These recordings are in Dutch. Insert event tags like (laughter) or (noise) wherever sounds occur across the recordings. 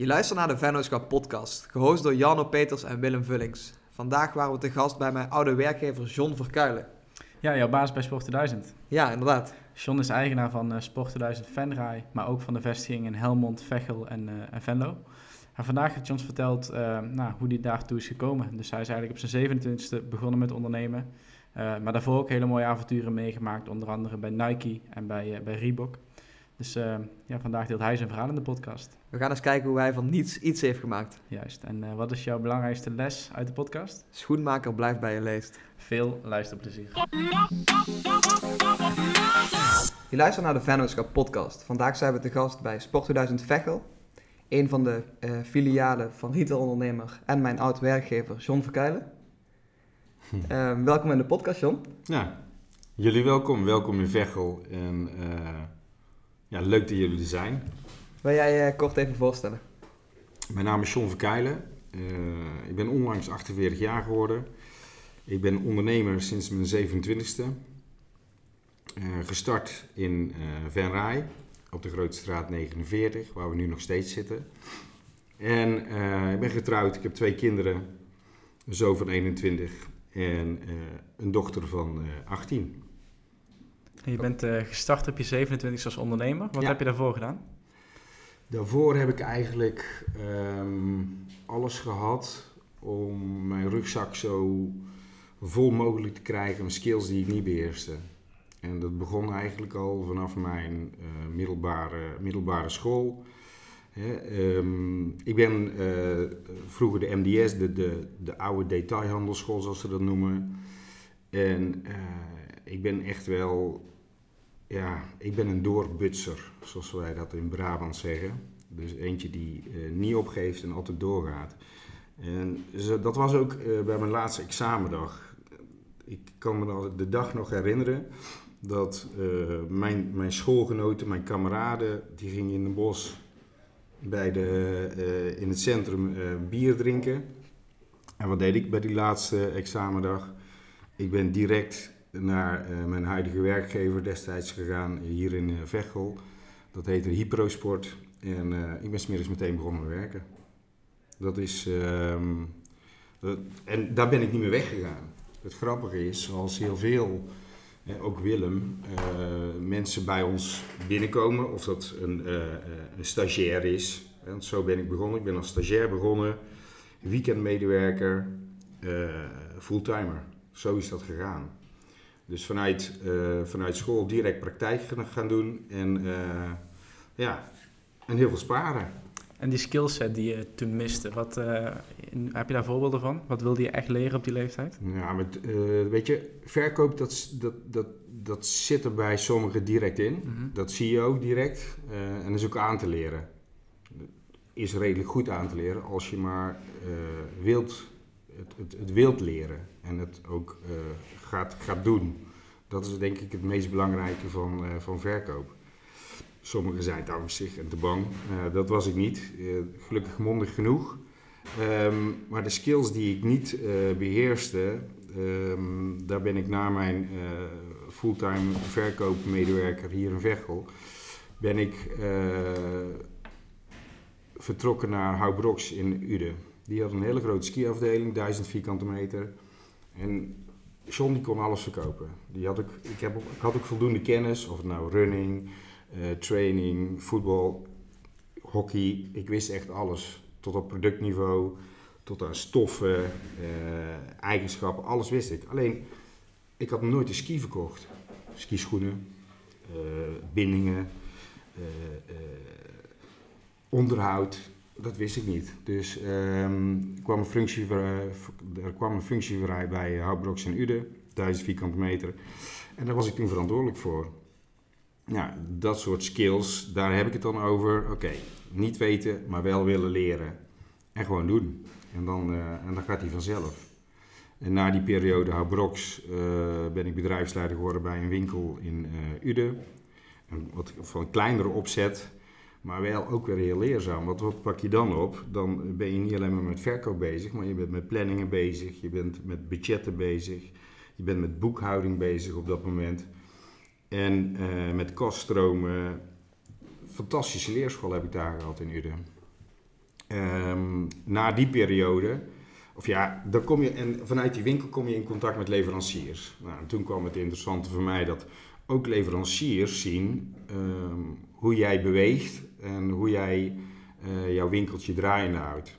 Je luistert naar de Vennootschap podcast, gehost door Jarno Peters en Willem Vullings. Vandaag waren we te gast bij mijn oude werkgever John Verkuilen. Ja, jouw baas bij Sport 2000. Ja, inderdaad. John is eigenaar van uh, Sport 2000 Venray, maar ook van de vestigingen in Helmond, Veghel en, uh, en Venlo. En vandaag heeft John verteld uh, nou, hoe hij daartoe is gekomen. Dus hij is eigenlijk op zijn 27e begonnen met ondernemen. maar daarvoor ook hele mooie avonturen meegemaakt, onder andere bij Nike en bij, bij Reebok. Dus uh, ja, vandaag deelt hij zijn verhaal in de podcast. We gaan eens kijken hoe hij van niets iets heeft gemaakt. Juist. En uh, wat is jouw belangrijkste les uit de podcast? Schoenmaker blijft bij je leest. Veel luisterplezier. Je luistert naar de Vennootschap podcast. Vandaag zijn we te gast bij Sport 2000 Vechel. Een van de uh, filialen van retailondernemer en mijn oud-werkgever John Verkuilen. Hm. welkom in de podcast, John. Ja, jullie welkom. Welkom in Vechel. En ja, leuk dat jullie er zijn. Wil jij uh, kort even voorstellen? Mijn naam is John Verkeilen. Uh, ik ben onlangs 48 jaar geworden. Ik ben ondernemer sinds mijn 27e. Uh, gestart in Venray op de Grote Straat 49, waar we nu nog steeds zitten. En ik ben getrouwd, ik heb twee kinderen, een zoon van 21 en een dochter van 18 je bent uh, gestart op je 27 als ondernemer. Wat heb je daarvoor gedaan? Daarvoor heb ik eigenlijk um, alles gehad om mijn rugzak zo vol mogelijk te krijgen met skills die ik niet beheerste. En dat begon eigenlijk al vanaf mijn uh, middelbare, middelbare school. um, ik ben uh, vroeger de MDS, de, de, de oude detailhandelschool zoals ze dat noemen. En ik ben echt wel ja, ik ben een doorbutser, zoals wij dat in Brabant zeggen. Dus eentje die uh, niet opgeeft en altijd doorgaat. En dat was ook uh, bij mijn laatste examendag. Ik kan me de dag nog herinneren dat uh, mijn, mijn schoolgenoten, mijn kameraden, die gingen in het bos bij de, in het centrum bier drinken. En wat deed ik bij die laatste examendag? Ik ben direct naar uh, mijn huidige werkgever destijds gegaan, hier in uh, Veghel. Dat heette Hyprosport. En uh, ik ben smiddags meteen begonnen met werken. Dat is... Ehm, en daar ben ik niet meer weggegaan. Het grappige is, zoals heel veel, ook Willem, mensen bij ons binnenkomen. Of dat een, een stagiair is. Want zo ben ik begonnen. Ik ben als stagiair begonnen. Weekendmedewerker. fulltimer. Zo is dat gegaan. Dus vanuit, uh, vanuit school direct praktijk gaan doen en uh, ja, en heel veel sparen. En die skillset die je toen miste, wat, uh, heb je daar voorbeelden van? Wat wilde je echt leren op die leeftijd? Ja, met, weet je, verkoop dat, dat, dat, dat zit er bij sommigen direct in. Mm -hmm. Dat zie je ook direct en dat is ook aan te leren. Is redelijk goed aan te leren als je maar wilt, het, het, het wilt leren en het ook gaat, gaat doen. Dat is denk ik het meest belangrijke van, uh, van verkoop. Sommigen zijn te angstig en te bang. Uh, dat was ik niet. Gelukkig mondig genoeg. Um, maar de skills die ik niet beheerste, um, daar ben ik na mijn fulltime verkoopmedewerker hier in Veghel, ben ik vertrokken naar Houbrox in Uden. Die had een hele grote skiafdeling, 1000 vierkante meter. En John die kon alles verkopen. Die had ook, ik, heb, ik had ook voldoende kennis, of het nou running, uh, training, voetbal, hockey. Ik wist echt alles. Tot op productniveau, tot aan stoffen, uh, eigenschappen, alles wist ik. Alleen, ik had nooit een ski verkocht. Skischoenen, uh, bindingen, onderhoud, dat wist ik niet. Dus kwam een functie, er kwam een functie vrij bij Houtbroks en Ude, 1000 vierkante meter. En daar was ik toen verantwoordelijk voor. Ja, dat soort skills, daar heb ik het dan over. Oké, niet weten, maar wel willen leren. En gewoon doen. En dan, uh, en dan gaat hij vanzelf. En na die periode Houtbroks uh, ben ik bedrijfsleider geworden bij een winkel in uh, Ude. Een, wat, van een kleinere opzet. Maar wel ook weer heel leerzaam. Want wat pak je dan op? Dan ben je niet alleen maar met verkoop bezig, maar je bent met planningen bezig, je bent met budgetten bezig, je bent met boekhouding bezig op dat moment. En uh, met kaststromen. Fantastische leerschool heb ik daar gehad in Uden. Ehm, na die periode, of ja, dan kom je, en vanuit die winkel kom je in contact met leveranciers. Nou, en toen kwam het interessante voor mij dat ook leveranciers zien ehm, hoe jij beweegt en hoe jij uh, jouw winkeltje draaiende houdt.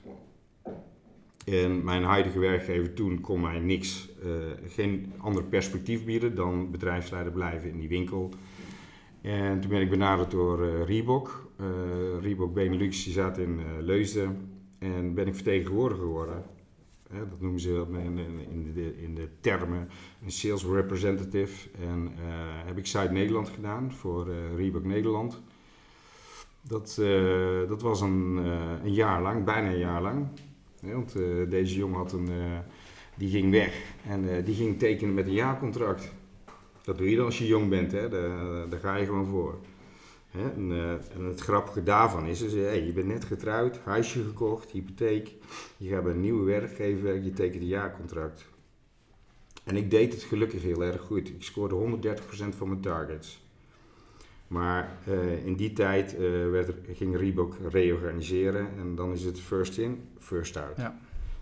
En mijn huidige werkgever toen kon mij niks, uh, geen ander perspectief bieden dan bedrijfsleider blijven in die winkel. En toen ben ik benaderd door uh, Reebok. Reebok Benelux, die zat in Leusden. En ben ik vertegenwoordiger geworden. dat noemen ze in, in, de, in de termen een sales representative. En heb ik Zuid-Nederland gedaan voor Reebok Nederland. Dat, dat was een, een jaar lang, bijna een jaar lang want uh, deze jongen had een, die ging weg en die ging tekenen met een jaarcontract. Dat doe je dan als je jong bent, hè? Daar, ga je gewoon voor. Hè? En, en, het grappige daarvan is, is hey, je bent net getrouwd, huisje gekocht, hypotheek. Je gaat bij een nieuwe werkgever, je tekent een jaarcontract. En ik deed het gelukkig heel erg goed. Ik scoorde 130% van mijn targets. Maar uh, in die tijd uh, werd er, ging Reebok reorganiseren en dan is het first in, first out. Ja.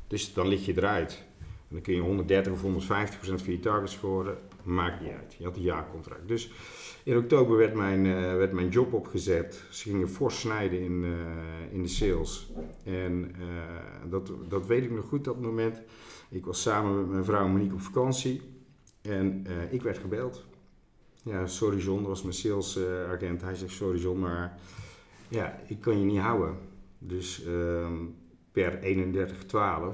Dus dan lig je eruit. En dan kun je 130 of 150 procent van je target scoren, maakt niet uit. Je had een jaarcontract. Dus in oktober werd mijn, uh, werd mijn job opgezet. Ze gingen fors snijden in, in de sales. En dat, dat weet ik nog goed, dat moment. Ik was samen met mijn vrouw Monique op vakantie en ik werd gebeld ja, sorry John, dat was mijn salesagent. Hij zegt, sorry John, maar ja, ik kan je niet houden. Dus uh, per 31-12 uh,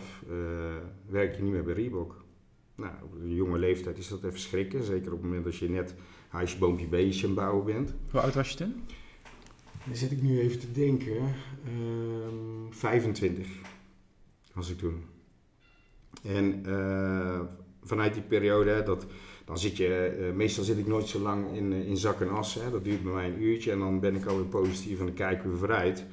werk je niet meer bij Reebok. Nou, op een jonge leeftijd is dat even schrikken. Zeker op het moment dat je net huisje, boompje, beestje aan het bouwen bent. Hoe oud was je toen? Dan zit ik nu even te denken. Uh, 25 was ik toen. En uh, vanuit die periode, dat dan zit je, eh, meestal zit ik nooit zo lang in, uh, in zak en as. Hè. Dat duurt bij mij een uurtje en dan ben ik alweer positief en dan kijken we vooruit.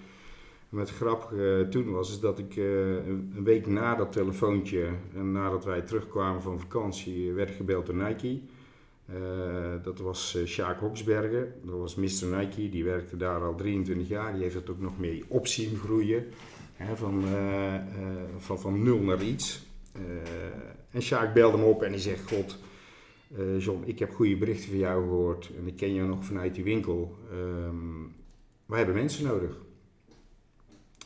Maar het grappige uh, toen was is dat ik een, week na dat telefoontje en nadat wij terugkwamen van vakantie, werd gebeld door Nike. dat was Sjaak Hoksbergen, dat was Mr. Nike, die werkte daar al 23 jaar. Die heeft het ook nog mee op zien groeien, hè, van, van, van nul naar iets. en Sjaak belde me op en die zegt, god... Uh, John, ik heb goede berichten van jou gehoord en ik ken jou nog vanuit die winkel. Um, wij hebben mensen nodig.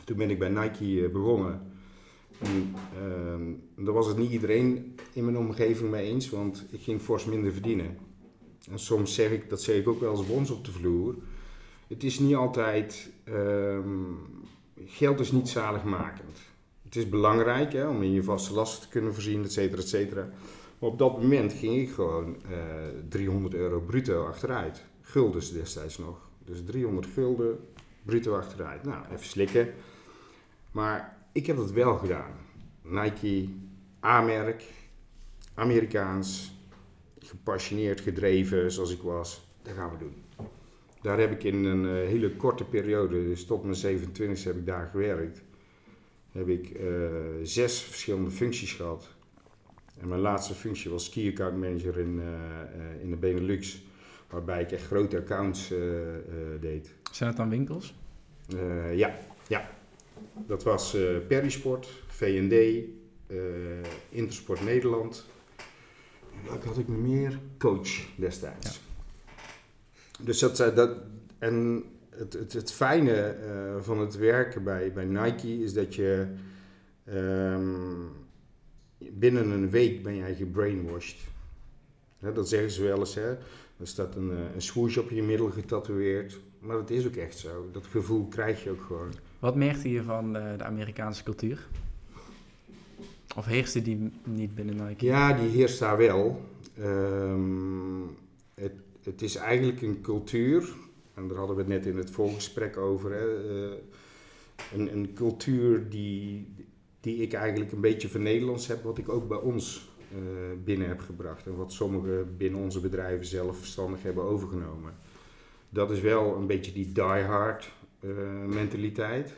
Toen ben ik bij Nike uh, begonnen. En uh, daar was het niet iedereen in mijn omgeving mee eens, want ik ging fors minder verdienen. En soms zeg ik, dat zeg ik ook wel eens bij ons op de vloer. Het is niet altijd, um, geld is niet zaligmakend. Het is belangrijk hè, om in je vaste lasten te kunnen voorzien, et cetera, et cetera. Op dat moment ging ik gewoon uh, eh, 300 euro bruto achteruit. Guldens destijds nog. Dus 300 gulden bruto achteruit. Nou, even slikken. Maar ik heb dat wel gedaan. Nike, A-merk, Amerikaans, gepassioneerd gedreven zoals ik was. Dat gaan we doen. Daar heb ik in een uh, hele korte periode, dus tot mijn 27 heb ik daar gewerkt. Heb ik uh, zes verschillende functies gehad en mijn laatste functie was key account manager in, uh, uh, in de Benelux, waarbij ik echt grote accounts uh, deed. Zijn het dan winkels? ja, ja. Dat was Perisport, V&D, Intersport Nederland. Welke had ik nog meer? Coach destijds. Ja. Dus dat, dat en het, het, het fijne van het werken bij, bij Nike is dat je um, binnen een week ben jij gebrainwashed. dat zeggen ze wel eens. Hè? Er staat een, eh, een swoosh op je middel getatoeëerd. Maar dat is ook echt zo. Dat gevoel krijg je ook gewoon. Wat merkte je van de, de Amerikaanse cultuur? Of heerste die niet binnen Nike? Ja, die heerst daar wel. Um, het, het, is eigenlijk een cultuur, en daar hadden we het net in het voorgesprek over. Hè, uh, een, een, cultuur die, die ik eigenlijk een beetje van Nederlands heb, wat ik ook bij ons uh, binnen heb gebracht. En wat sommigen binnen onze bedrijven zelf verstandig hebben overgenomen. Dat is wel een beetje die die-hard uh, mentaliteit.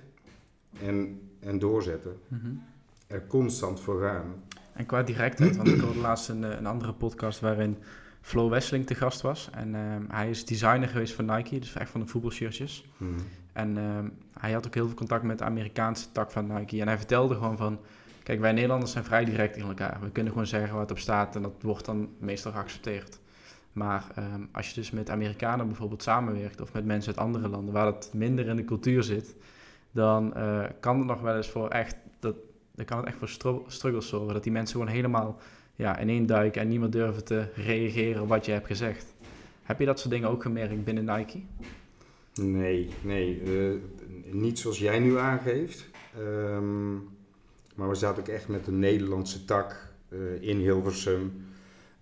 En, en doorzetten. Mm -hmm. Er constant voor gaan. En qua directheid, want ik hoorde laatst een, een andere podcast waarin Flo Wesseling te gast was. En ehm, hij is designer geweest van Nike, dus echt van de voetbalshirtjes. Mhm. En ehm, hij had ook heel veel contact met de Amerikaanse tak van Nike. En hij vertelde gewoon van, kijk, wij Nederlanders zijn vrij direct in elkaar. We kunnen gewoon zeggen wat op staat en dat wordt dan meestal geaccepteerd. Maar ehm, als je dus met Amerikanen bijvoorbeeld samenwerkt of met mensen uit andere landen waar dat minder in de cultuur zit, dan eh, kan het nog wel eens voor echt, dat, dan kan het echt voor stru- struggles zorgen. Dat die mensen gewoon helemaal ja, ineen duiken en niet meer durven te reageren op wat je hebt gezegd. Heb je dat soort dingen ook gemerkt binnen Nike? Nee, nee. eh, niet zoals jij nu aangeeft. Ehm, maar we zaten ook echt met de Nederlandse tak eh, in Hilversum.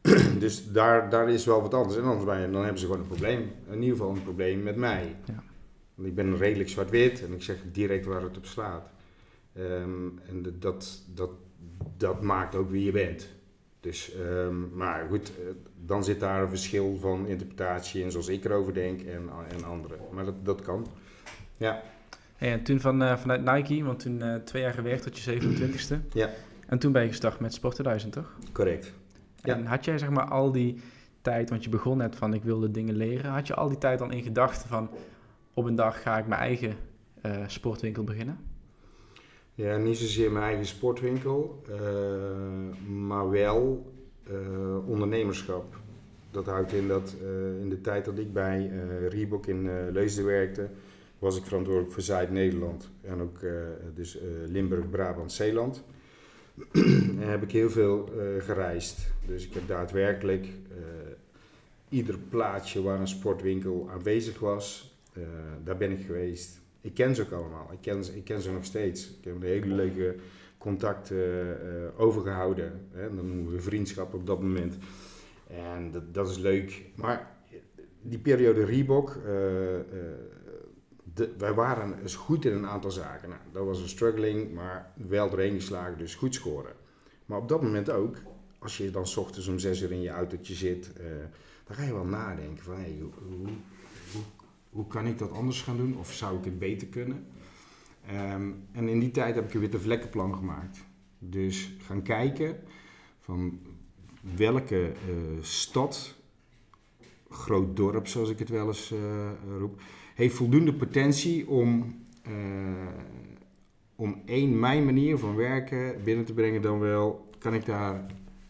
(clears throat) dus daar, daar is wel wat anders. En anders je- dan hebben ze gewoon een probleem. In ieder geval een probleem met mij. Ja. Want ik ben redelijk zwart-wit en ik zeg direct waar het op slaat. Ehm, en dat, dat, dat maakt ook wie je bent. Dus, ehm, maar goed, eh, dan zit daar een verschil van interpretatie en zoals ik erover denk en, en anderen. Maar dat, dat kan. Ja, Hey, en toen van, eh, vanuit Nike, want toen eh, twee jaar gewerkt tot je 27ste. Ja. En toen ben je gestart met Sport 2000, toch? correct. Ja. En had jij zeg maar al die tijd, want je begon net van ik wilde dingen leren. Had je al die tijd dan in gedachten van op een dag ga ik mijn eigen sportwinkel beginnen? Ja, niet zozeer mijn eigen sportwinkel, eh, maar wel eh, ondernemerschap. Dat houdt in dat eh, in de tijd dat ik bij Reebok in Leusden werkte, was ik verantwoordelijk voor Zuid-Nederland. En ook dus Limburg, Brabant, Zeeland. (clears throat) en heb ik heel veel gereisd. Dus ik heb daadwerkelijk ieder plaatsje waar een sportwinkel aanwezig was, daar ben ik geweest. Ik ken ze ook allemaal. Ik ken, ze- ik ken ze nog steeds. Ik heb een hele leuke contacten eh, overgehouden. Hè. Dan noemen we vriendschap op dat moment. En dat, dat is leuk. Maar die periode Reebok, eh, eh, de- wij waren eens goed in een aantal zaken. Nou, dat was een struggling, maar wel doorheen geslagen, dus goed scoren. Maar op dat moment ook, als je dan 's ochtends om zes uur in je autootje zit, eh, dan ga je wel nadenken van hoe, hoe, kan ik dat anders gaan doen? Of zou ik het beter kunnen? Ehm, en in die tijd heb ik een witte vlekkenplan gemaakt. Dus gaan kijken van welke eh, stad, groot dorp zoals ik het wel eens eh, roep, heeft voldoende potentie om, eh, om één mijn manier van werken binnen te brengen dan wel, kan ik daar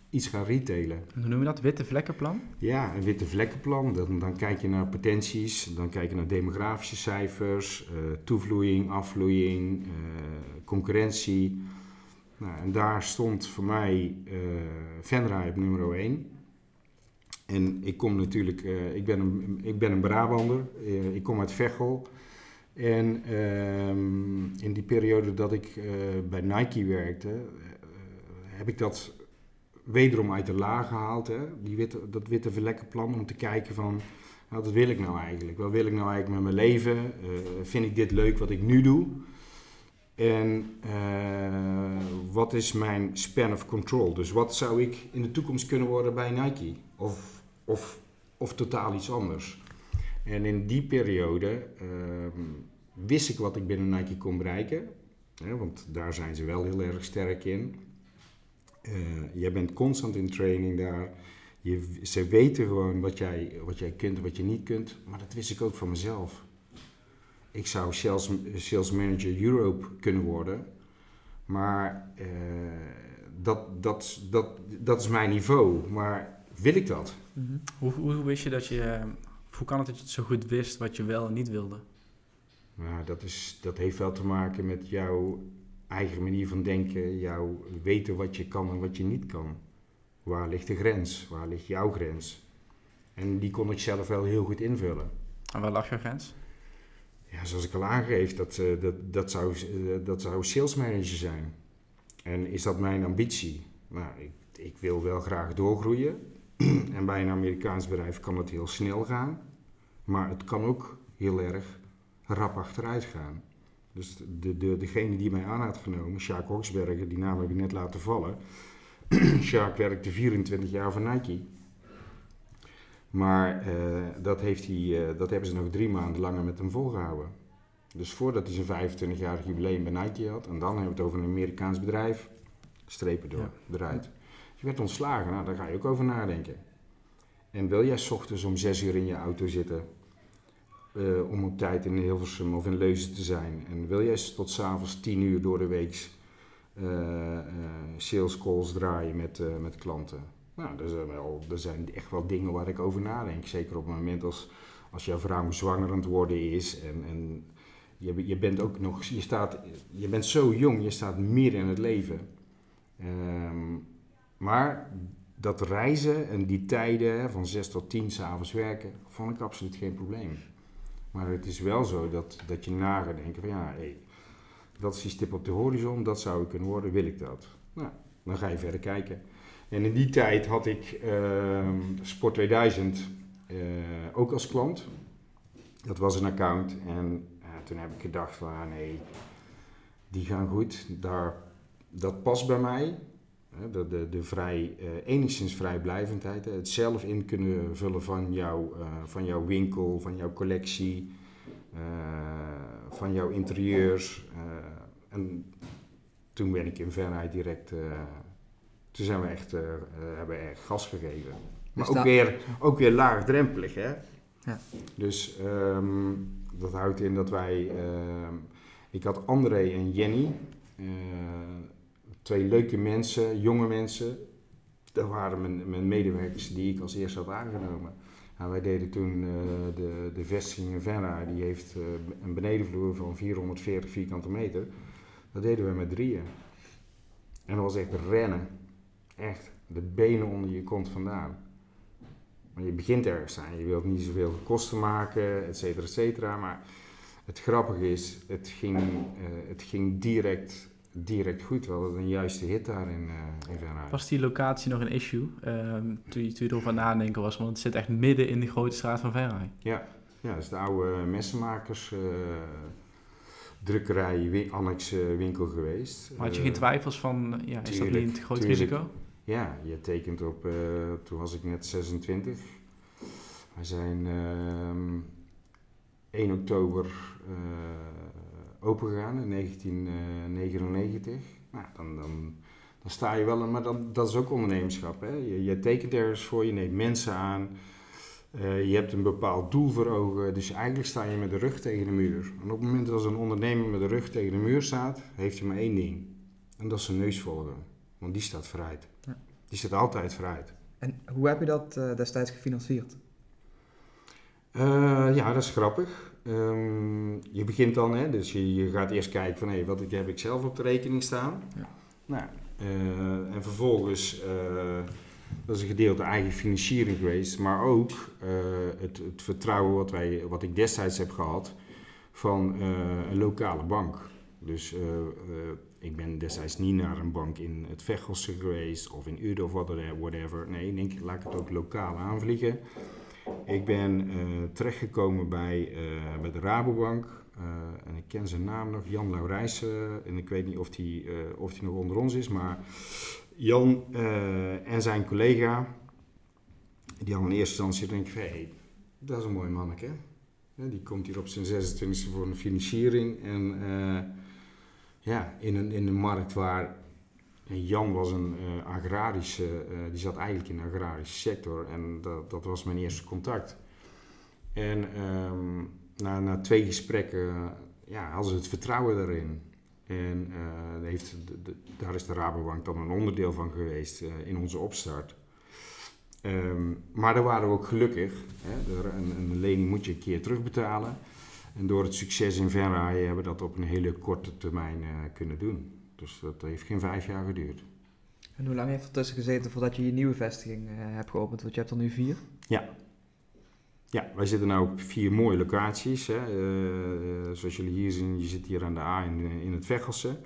iets gaan retailen. Hoe noem je dat? Witte vlekkenplan? Ja, een witte vlekkenplan. Dan, dan kijk je naar potenties, dan kijk je naar demografische cijfers, eh, toevloeiing, afvloeiing, eh, concurrentie. Nou, en daar stond voor mij eh Venray op nummer 1. En ik kom natuurlijk, ik, ben een, ik ben een Brabander, ik kom uit Veghel. En ehm, in die periode dat ik bij Nike werkte, heb ik dat wederom uit de laag gehaald. Hè? Dat witte verlekkenplan om te kijken van, nou, wat wil ik nou eigenlijk? Wat wil ik nou eigenlijk met mijn leven? Eh, vind ik dit leuk wat ik nu doe? En eh, wat is mijn span of control? Dus wat zou ik in de toekomst kunnen worden bij Nike? Of, of, of totaal iets anders? En in die periode ehm, wist ik wat ik binnen Nike kon bereiken. Hè, want daar zijn ze wel heel erg sterk in. Eh, jij bent constant in training daar. Je, ze weten gewoon wat jij, wat jij kunt en wat je niet kunt. Maar dat wist ik ook van mezelf. Ik zou sales, sales manager Europe kunnen worden. Maar eh, dat, dat, dat, dat is mijn niveau. Maar wil ik dat? hoe, hoe wist je dat je... hoe kan het dat je het zo goed wist wat je wel en niet wilde? Nou, dat, is, dat heeft wel te maken met jouw eigen manier van denken. Jouw weten wat je kan en wat je niet kan. Waar ligt de grens? Waar ligt jouw grens? En die kon ik zelf wel heel goed invullen. En waar lag jouw grens? Ja, zoals ik al aangeef, dat, eh, dat, dat, zou, eh, dat zou sales manager zijn. En is dat mijn ambitie? Nou, ik, ik wil wel graag doorgroeien. (clears throat) en bij een Amerikaans bedrijf kan het heel snel gaan. Maar het kan ook heel erg rap achteruit gaan. Dus de, de, degene die mij aan had genomen, Sjaak Hoksberger, die naam heb ik net laten vallen. (clears throat) Sjaak werkte 24 jaar voor Nike. Maar eh, dat, heeft hij, eh, dat hebben ze nog drie maanden langer met hem volgehouden. Dus voordat hij zijn 25-jarig jubileum bij Nike had, en dan hebben we het over een Amerikaans bedrijf, strepen door, Ja. eruit. Je werd ontslagen, nou, daar ga je ook over nadenken. En wil jij 's ochtends om 6 uur in je auto zitten eh, om op tijd in Hilversum of in Leuzen te zijn? En wil jij tot s'avonds 10 uur door de week eh, eh, sales calls draaien met, met klanten? Nou, er zijn, wel, er zijn echt wel dingen waar ik over nadenk. Zeker op het moment als, als jouw vrouw zwanger aan het worden is en, en je, je bent ook nog, je, staat, je bent zo jong, je staat midden in het leven. Ehm, maar dat reizen en die tijden van 6 tot 10 s'avonds werken, vond ik absoluut geen probleem. Maar het is wel zo dat, dat je na gaat denken van ja, hé, dat is die stip op de horizon, dat zou ik kunnen worden, wil ik dat? Nou, dan ga je verder kijken. En in die tijd had ik ehm, Sport 2000 eh, ook als klant. Dat was een account en toen heb ik gedacht van ah, nee, die gaan goed, daar, dat past bij mij. Hè, De, de, de vrij, eh, enigszins vrijblijvendheid, het zelf in kunnen vullen van, jou, eh, van jouw winkel, van jouw collectie, eh, van jouw interieurs. eh, en toen ben ik in Venray direct, toen zijn we echt, hebben we echt gas gegeven. Maar Dus ook weer, ook weer laagdrempelig, hè. Ja. Dus ehm, dat houdt in dat wij, ehm, ik had André en Jenny, twee leuke mensen, jonge mensen. Dat waren mijn, mijn medewerkers die ik als eerste had aangenomen. Nou, wij deden toen eh, de, de vestiging in Venra, die heeft eh, een benedenvloer van 440 vierkante meter. Dat deden we met drieën. En dat was echt rennen. Echt, de benen onder je kont vandaan. Maar je begint ergens aan. Je wilt niet zoveel kosten maken, et cetera, et cetera. Maar het grappige is, het ging, eh, het ging direct, direct goed. We hadden een juiste hit daar in, eh in Venray. Was die locatie nog een issue ehm, toen, je, toen je erover nadenken was? Want het zit echt midden in de grote straat van Venray. Ja, ja, dat is de oude messenmakers, eh, drukkerij, annex eh, winkel geweest. Maar had je geen twijfels van, ja, is dat niet een groot tuurlijk. risico? Ja, je tekent op, toen was ik net 26. We zijn ehm 1 oktober eh opengegaan in 1999. Nou, dan, dan, dan sta je wel, maar dan, dat is ook ondernemerschap. Hè? Je, je tekent ergens voor, je neemt mensen aan. eh, je hebt een bepaald doel voor ogen, dus eigenlijk sta je met de rug tegen de muur. En op het moment dat een ondernemer met de rug tegen de muur staat, heeft hij maar één ding. En dat is zijn neus volgen. Want die staat vooruit. Ja. Die staat altijd vooruit. En hoe heb je dat eh, destijds gefinancierd? Eh, ja, dat is grappig. Ehm, je begint dan, hè, dus je, je gaat eerst kijken van hé, wat ik- heb ik zelf op de rekening staan. Ja. Nou, eh, en vervolgens, eh, dat is een gedeelte eigen financiering geweest, maar ook eh, het, het vertrouwen wat, wij, wat ik destijds heb gehad van een lokale bank. Dus ik ben destijds niet naar een bank in het Veghelse geweest of in Uden of whatever- whatever. Nee, ik denk, laat ik het ook lokaal aanvliegen. Ik ben eh, terechtgekomen bij, eh, bij de Rabobank. eh, en ik ken zijn naam nog, Jan Laurijsen. en ik weet niet of hij of die nog onder ons is, maar Jan en zijn collega, die hadden in eerste instantie denk ik van, dat is een mooi manneke. Die komt hier op zijn 26e voor een financiering. En ja, in een, in een markt waar en Jan was een eh, agrarische, eh, die zat eigenlijk in de agrarische sector en dat, dat was mijn eerste contact. En ehm, na, na twee gesprekken ja, hadden ze het vertrouwen daarin. En eh, heeft, daar is de Rabobank dan een onderdeel van geweest in onze opstart. Ehm, maar daar waren we ook gelukkig. Hè? Een, een lening moet je een keer terugbetalen. En door het succes in Venray hebben we dat op een hele korte termijn kunnen doen. Dus dat heeft geen vijf jaar geduurd. En hoe lang heeft er tussen gezeten voordat je je nieuwe vestiging eh, hebt geopend? Want je hebt er nu vier. Ja, wij zitten nu op vier mooie locaties. Hè. Eh, zoals jullie hier zien, je zit hier aan de A in, in het Veghelse.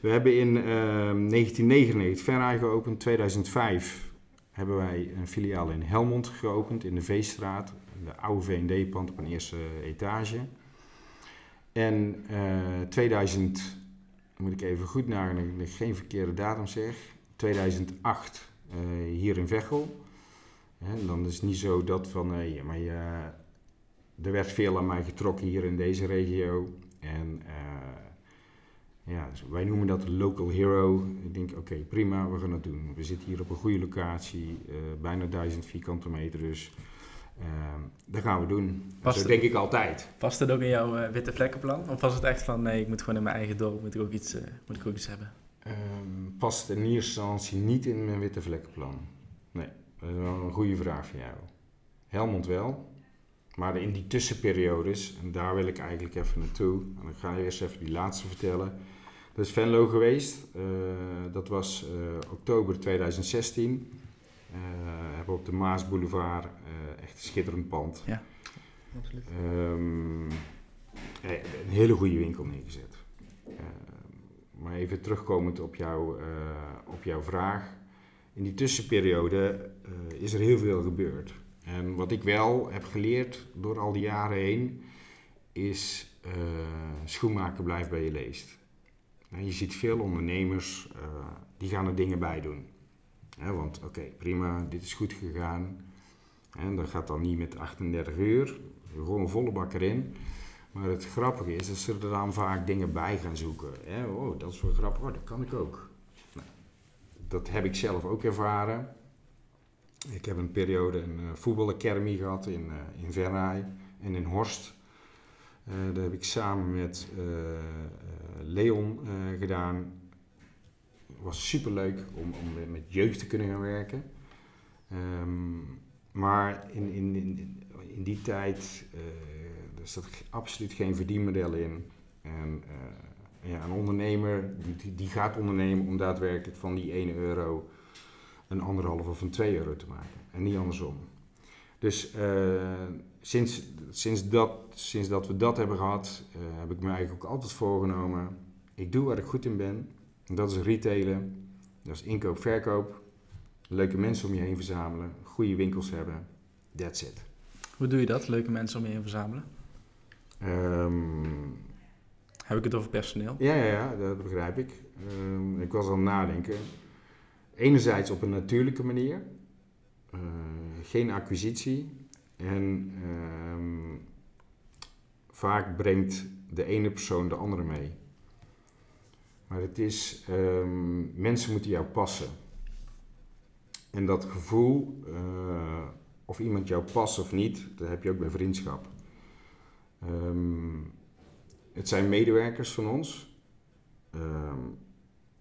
We hebben in eh, 1999 Venray geopend. 2005 hebben wij een filiaal in Helmond geopend, in de Veestraat. De oude V&D-pand op een eerste etage. En eh 2000, moet ik even goed nadenken, dat ik geen verkeerde datum zeg. 2008 eh, hier in Veghel. En dan is het niet zo dat van, nee, maar je, er werd veel aan mij getrokken hier in deze regio. En eh, Ja, dus wij noemen dat local hero. Ik denk, oké, prima, we gaan het doen. We zitten hier op een goede locatie, eh, bijna 1000 vierkante meter, dus ehm, dat gaan we doen. En Past het- denk ik altijd. Past het ook in jouw eh, witte vlekkenplan? Of was het echt van, nee, ik moet gewoon in mijn eigen dorp, moet ik ook iets, eh, moet ik ook iets hebben? Ehm, past in eerste instantie niet in mijn witte vlekkenplan. Nee, dat is wel een goede vraag voor jou. Helmond wel, maar in die tussenperiodes, en daar wil ik eigenlijk even naartoe, en dan ga ik eerst even die laatste vertellen. Dat is Venlo geweest, eh, dat was oktober 2016. Eh hebben op de Maasboulevard, eh echt een schitterend pand. Absoluut. Ehm, eh, een hele goede winkel neergezet. Ehm, maar even terugkomend op, jou, eh, op jouw vraag. In die tussenperiode is er heel veel gebeurd. En wat ik wel heb geleerd door al die jaren heen, is eh, schoenmaker blijft bij je leest. Nou, je ziet veel ondernemers, die gaan er dingen bij doen. Want oké, prima, dit is goed gegaan. En dat gaat dan niet met 38 uur, gewoon volle bak erin. Maar het grappige is dat ze er dan vaak dingen bij gaan zoeken. Oh, dat is wel grappig, oh, dat kan ik ook. Nou, dat heb ik zelf ook ervaren. Ik heb een periode een uh, voetbalacademy gehad in, uh, in Venray en in Horst. Uh, dat heb ik samen met Leon gedaan. Was superleuk om, om met jeugd te kunnen gaan werken. Um, maar in, in, in, in die tijd uh, er zat absoluut geen verdienmodel in. En uh, ja, een ondernemer die, die, gaat ondernemen om daadwerkelijk van die 1 euro een anderhalf of een 2 euro te maken. En niet andersom. Dus uh, sinds, sinds, dat, sinds dat we dat hebben gehad, heb ik me eigenlijk ook altijd voorgenomen. Ik doe waar ik goed in ben. Dat is retailen. Dat is inkoop, verkoop. Leuke mensen om je heen verzamelen. Goede winkels hebben. That's it. Hoe doe je dat, leuke mensen om je heen verzamelen? Um, Heb ik het over personeel? Ja, ja, ja dat begrijp ik. Um, ik was aan het nadenken. Enerzijds op een natuurlijke manier. Uh, geen acquisitie. En um, vaak brengt de ene persoon de andere mee. Maar het is, mensen moeten jou passen. En dat gevoel, uh, of iemand jou past of niet, dat heb je ook bij vriendschap. Um, het zijn medewerkers van ons, um,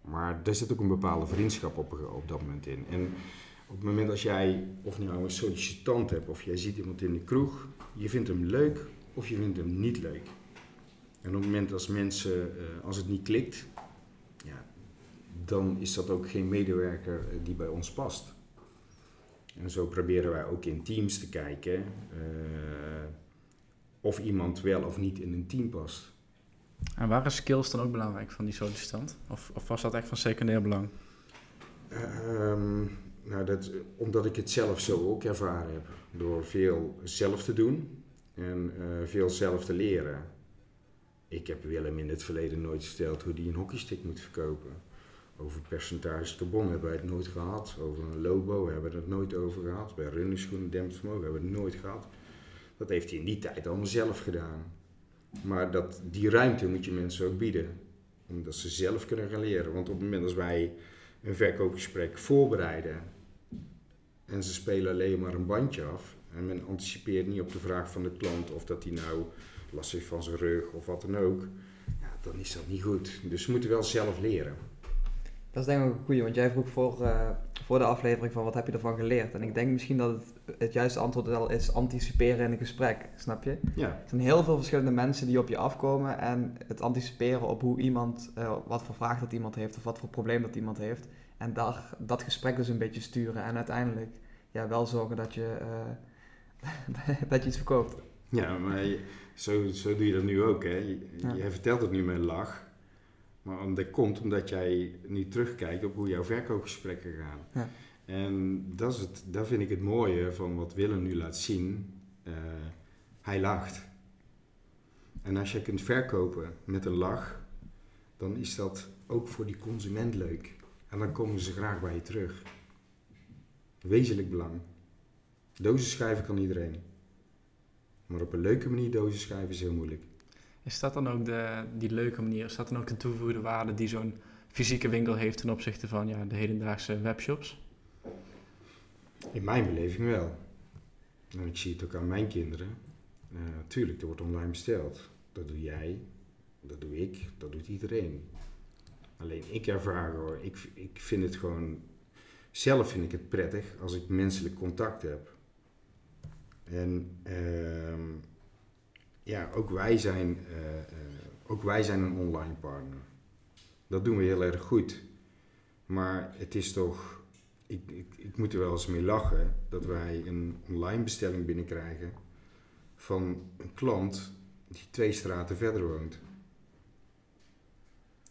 maar daar zit ook een bepaalde vriendschap op, op dat moment in. En op het moment als jij of nou een sollicitant hebt, of jij ziet iemand in de kroeg, je vindt hem leuk of je vindt hem niet leuk. En op het moment als mensen, uh, als het niet klikt, dan is dat ook geen medewerker uh, die bij ons past. En zo proberen wij ook in teams te kijken uh, of iemand wel of niet in een team past. En waren skills dan ook belangrijk van die sollicitant? Of, of was dat echt van secundair belang? Um, nou, dat, omdat ik het zelf zo ook ervaren heb. Door veel zelf te doen en uh, veel zelf te leren. Ik heb Willem in het verleden nooit verteld hoe hij een hockeystick moet verkopen. Over percentage carbon hebben wij het nooit gehad. Over een lobo hebben we het nooit over gehad. Bij runningschoenen dempend vermogen hebben we het nooit gehad. Dat heeft hij in die tijd allemaal zelf gedaan. Maar dat, die ruimte moet je mensen ook bieden. Omdat ze zelf kunnen gaan leren. Want op het moment dat wij een verkoopgesprek voorbereiden. En ze spelen alleen maar een bandje af. En men anticipeert niet op de vraag van de klant of dat hij nou last heeft van zijn rug of wat dan ook. Ja, dan is dat niet goed. Dus ze moeten wel zelf leren. Dat is denk ik ook een goeie, want jij vroeg voor, uh, voor de aflevering van wat heb je ervan geleerd. En ik denk misschien dat het, het juiste antwoord wel is anticiperen in een gesprek, snap je? Ja. Er zijn heel veel verschillende mensen die op je afkomen en het anticiperen op hoe iemand, uh, wat voor vraag dat iemand heeft of wat voor probleem dat iemand heeft. En daar, dat gesprek dus een beetje sturen en uiteindelijk ja, wel zorgen dat je, uh, (laughs) dat je iets verkoopt. Ja, maar je, zo, zo doe je dat nu ook. Hè? Je, ja. je vertelt het nu met een lach. Maar dat komt omdat jij nu terugkijkt op hoe jouw verkoopgesprekken gaan. Ja. En dat, is het, dat vind ik het mooie van wat Willem nu laat zien. Uh, hij lacht. En als je kunt verkopen met een lach, dan is dat ook voor die consument leuk. En dan komen ze graag bij je terug. Wezenlijk belang. Dozen schrijven kan iedereen. Maar op een leuke manier dozen schrijven is heel moeilijk. Is dat dan ook de, die leuke manier? Is dat dan ook de toegevoegde waarde die zo'n fysieke winkel heeft ten opzichte van ja, de hedendaagse webshops? In mijn beleving wel. En ik zie het ook aan mijn kinderen. Uh, tuurlijk, er wordt online besteld. Dat doe jij, dat doe ik, dat doet iedereen. Alleen ik ervaar hoor, ik, ik vind het gewoon, zelf vind ik het prettig als ik menselijk contact heb. En uh, ja, ook wij, zijn, uh, ook wij zijn een online partner. Dat doen we heel erg goed. Maar het is toch, ik, ik, ik moet er wel eens mee lachen dat wij een online bestelling binnenkrijgen van een klant die twee straten verder woont.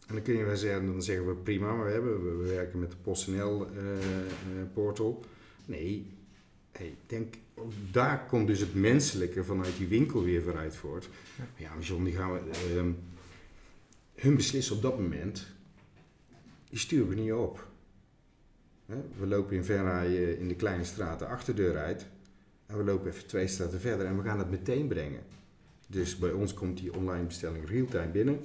En dan kun je wel zeggen, dan zeggen we prima, maar we, hebben, we werken met de PostNL uh, portal. Nee, hey, denk, daar komt dus het menselijke vanuit die winkel weer vooruit voort. Ja, maar John, die gaan we, uh, hun beslissen op dat moment, die sturen we niet op. We lopen in Verraaien in de kleine straat de achterdeur uit. En we lopen even twee straten verder en we gaan het meteen brengen. Dus bij ons komt die online bestelling real-time binnen.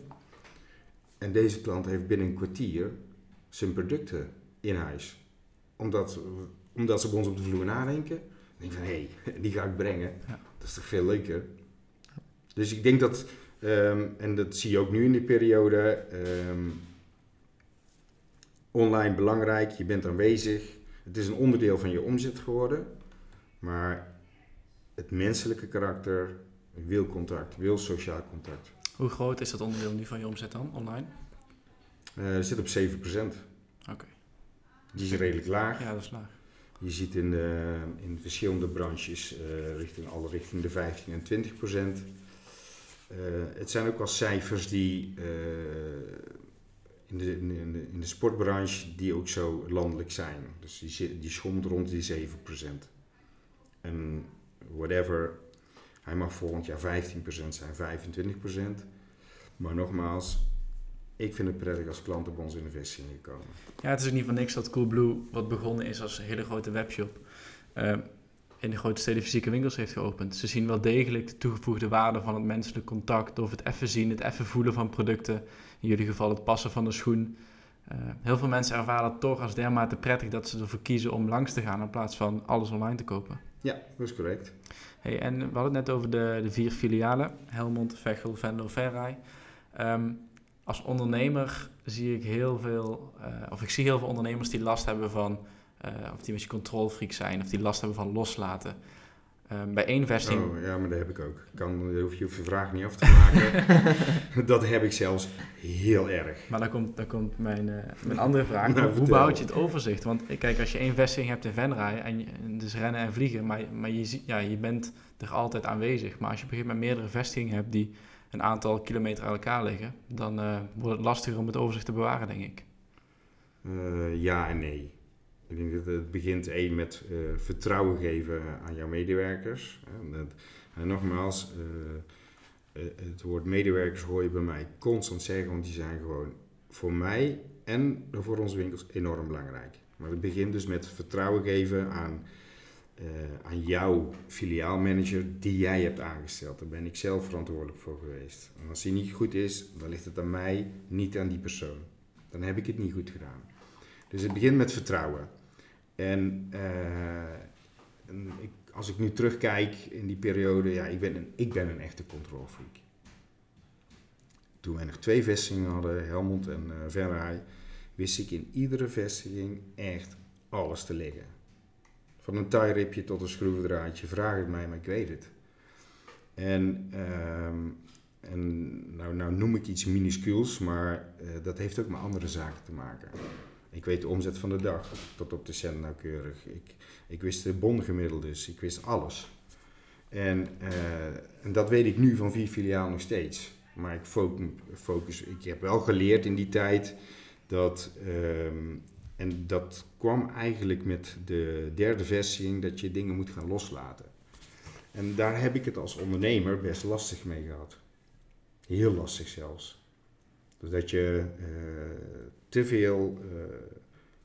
En deze klant heeft binnen een kwartier zijn producten in huis. Omdat, omdat ze bij ons op de vloer nadenken. Denk van, hé, hey, (laughs) die ga ik brengen. Ja. Dat is toch veel leuker. Dus ik denk dat, um, en dat zie je ook nu in die periode, um, online belangrijk, je bent aanwezig. Het is een onderdeel van je omzet geworden. Maar het menselijke karakter wil contact, wil sociaal contact. Hoe groot is dat onderdeel nu van je omzet dan, online? Uh, zit op 7%. Oké. Okay. Die is redelijk laag. Ja, dat is laag. Je ziet in, de, in verschillende branches uh, richting alle richting de 15 en 20 procent. Uh, het zijn ook wel cijfers die in de, in, de, in de sportbranche die ook zo landelijk zijn. Dus die, die schommelt rond die 7 procent. En whatever, hij mag volgend jaar 15% zijn, 25%. Maar nogmaals, ik vind het prettig als klanten bij ons in de vestiging komen. Ja, het is ook niet van niks dat Coolblue, wat begonnen is als een hele grote webshop, uh, in de grote steden fysieke winkels heeft geopend. Ze zien wel degelijk de toegevoegde waarde van het menselijk contact, of het even zien, het even voelen van producten. In jullie geval het passen van de schoen. Uh, heel veel mensen ervaren het toch als dermate prettig dat ze ervoor kiezen om langs te gaan in plaats van alles online te kopen. Ja, dat is correct. Hey, en we hadden het net over de, de vier filialen, Helmond, Vechel, Venlo, Verrij. Um, als ondernemer zie ik heel veel, uh, of ik zie heel veel ondernemers die last hebben van, uh, of die een beetje controlfreak zijn, of die last hebben van loslaten. Um, bij één vesting. Oh ja, maar dat heb ik ook. Kan, je hoeft je vraag niet af te maken. (laughs) dat heb ik zelfs heel erg. Maar dan komt, dan komt mijn, uh, mijn andere vraag. (laughs) nou, hoe behoud je het overzicht? Want kijk, als je één vesting hebt in Venray, en, dus rennen en vliegen, maar, maar je, ja, je bent er altijd aanwezig. Maar als je op een gegeven moment meerdere vestigingen hebt die een aantal kilometer aan elkaar liggen, dan uh, wordt het lastiger om het overzicht te bewaren, denk ik. Uh, ja en nee. Ik denk dat het begint één met uh, vertrouwen geven aan jouw medewerkers. En, dat, en nogmaals, het woord medewerkers hoor je bij mij constant zeggen, want die zijn gewoon voor mij en voor onze winkels enorm belangrijk. Maar het begint dus met vertrouwen geven aan, aan jouw filiaalmanager die jij hebt aangesteld. Daar ben ik zelf verantwoordelijk voor geweest. En als die niet goed is, dan ligt het aan mij, niet aan die persoon. Dan heb ik het niet goed gedaan. Dus het begint met vertrouwen. En, uh, en ik, als ik nu terugkijk in die periode, ja, ik ben een, ik ben een echte controlfreak. Toen wij nog twee vestigingen hadden, Helmond en uh, wist ik in iedere vestiging echt alles te liggen. Van een tie-ripje tot een schroevendraadje, vraag het mij, maar ik weet het. En, um, en nou, nou noem ik iets minuscuuls, maar uh, dat heeft ook met andere zaken te maken. Ik weet de omzet van de dag tot op de cent nauwkeurig. Ik, ik wist de bongemiddelde, ik wist alles. En, uh, en dat weet ik nu van vier filialen nog steeds. Maar ik focus, ik heb wel geleerd in die tijd dat, um, en dat kwam eigenlijk met de derde vestiging, dat je dingen moet gaan loslaten. En daar heb ik het als ondernemer best lastig mee gehad. Heel lastig zelfs. Dus dat je uh, te veel uh,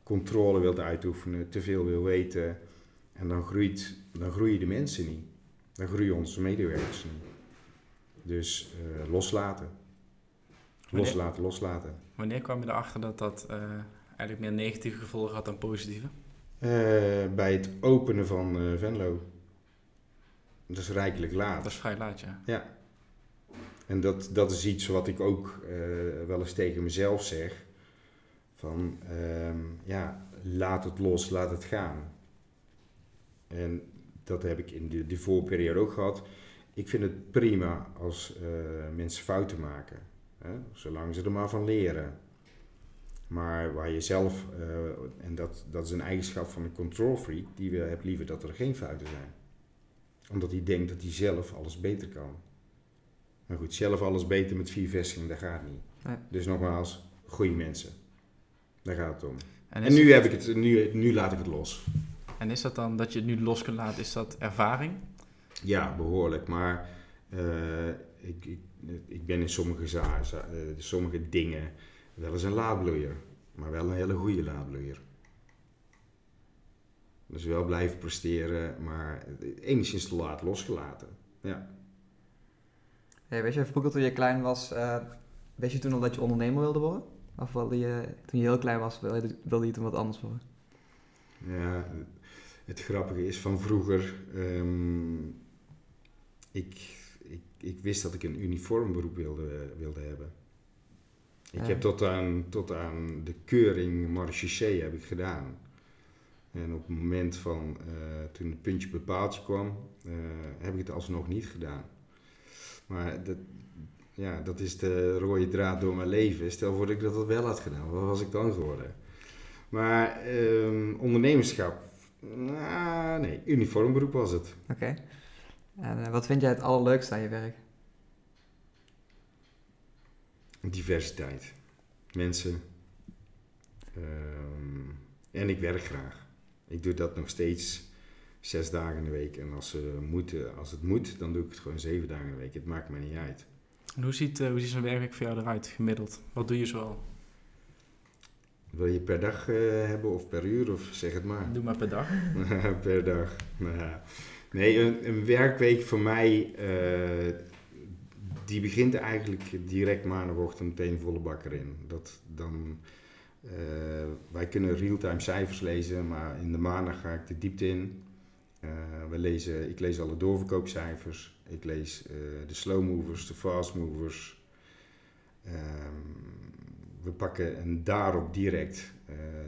controle wilt uitoefenen, te veel wil weten. En dan, groeit, dan groeien de mensen niet. Dan groeien onze medewerkers niet. Dus eh, loslaten. Loslaten, loslaten. Wanneer kwam je erachter dat dat eh, eigenlijk meer negatieve gevolgen had dan positieve? Eh, bij het openen van eh, Venlo. Dat is rijkelijk laat. Dat is vrij laat, ja. Ja. En dat, dat is iets wat ik ook eh, wel eens tegen mezelf zeg. Van, ehm, ja, laat het los, laat het gaan. En dat heb ik in de, de voorperiode ook gehad. Ik vind het prima als mensen fouten maken. Hè? Zolang ze er maar van leren. Maar waar je zelf, eh, en dat, dat is een eigenschap van een control freak, die wil, heeft liever dat er geen fouten zijn. Omdat hij denkt dat hij zelf alles beter kan. Maar goed, zelf alles beter met vier vestigingen, dat gaat niet. Nee. Dus nogmaals, goede mensen. Daar gaat het om. En, nu, het- heb ik het, nu, nu laat ik het los. en is dat dan dat je het nu los kunt laten, is dat ervaring? Ja, behoorlijk. Maar eh, ik, ik, ik ben in sommige, eh, sommige dingen wel eens een laadbloeier. Maar wel een hele goede laadbloeier. Dus wel blijven presteren, maar enigszins te laat losgelaten. Ja. Hey, weet je, vroeger toen je klein was, eh wist je toen al dat je ondernemer wilde worden? Of wilde je, toen je heel klein was, wilde je, wilde je toen wat anders worden? Ja, het grappige is van vroeger. ehm, ik, ik, ik wist dat ik een uniformberoep wilde, wilde hebben. Ik heb tot aan, tot aan de keuring marechaussee heb ik gedaan. En op het moment van eh, toen het puntje bij paaltje kwam, eh, heb ik het alsnog niet gedaan. Maar dat, ja, dat is de rode draad door mijn leven. Stel voor dat ik dat wel had gedaan, wat was ik dan geworden? Maar ehm, ondernemerschap, nou, nee, uniformberoep was het. Oké. En eh, wat vind jij het allerleukste aan je werk? Diversiteit. Mensen. Ehm, en ik werk graag. Ik doe dat nog steeds zes dagen in de week. En als, ze moeten, als het moet, dan doe ik het gewoon zeven dagen in de week. Het maakt me niet uit. En hoe ziet, eh, hoe ziet zo'n werkweek voor jou eruit, gemiddeld? Wat doe je zoal? Wil je per dag eh, hebben of per uur of zeg het maar. Doe maar per dag. (laughs) per dag. Nou ja. Nee, een, een werkweek voor mij, eh, die begint eigenlijk direct maandagochtend meteen volle bak erin. Dat dan, eh, wij kunnen real-time cijfers lezen, maar in de maandag ga ik de diepte in. Eh, we lezen, ik lees alle doorverkoopcijfers, ik lees eh, de slow movers, de fast movers. Ehm, we pakken en daarop direct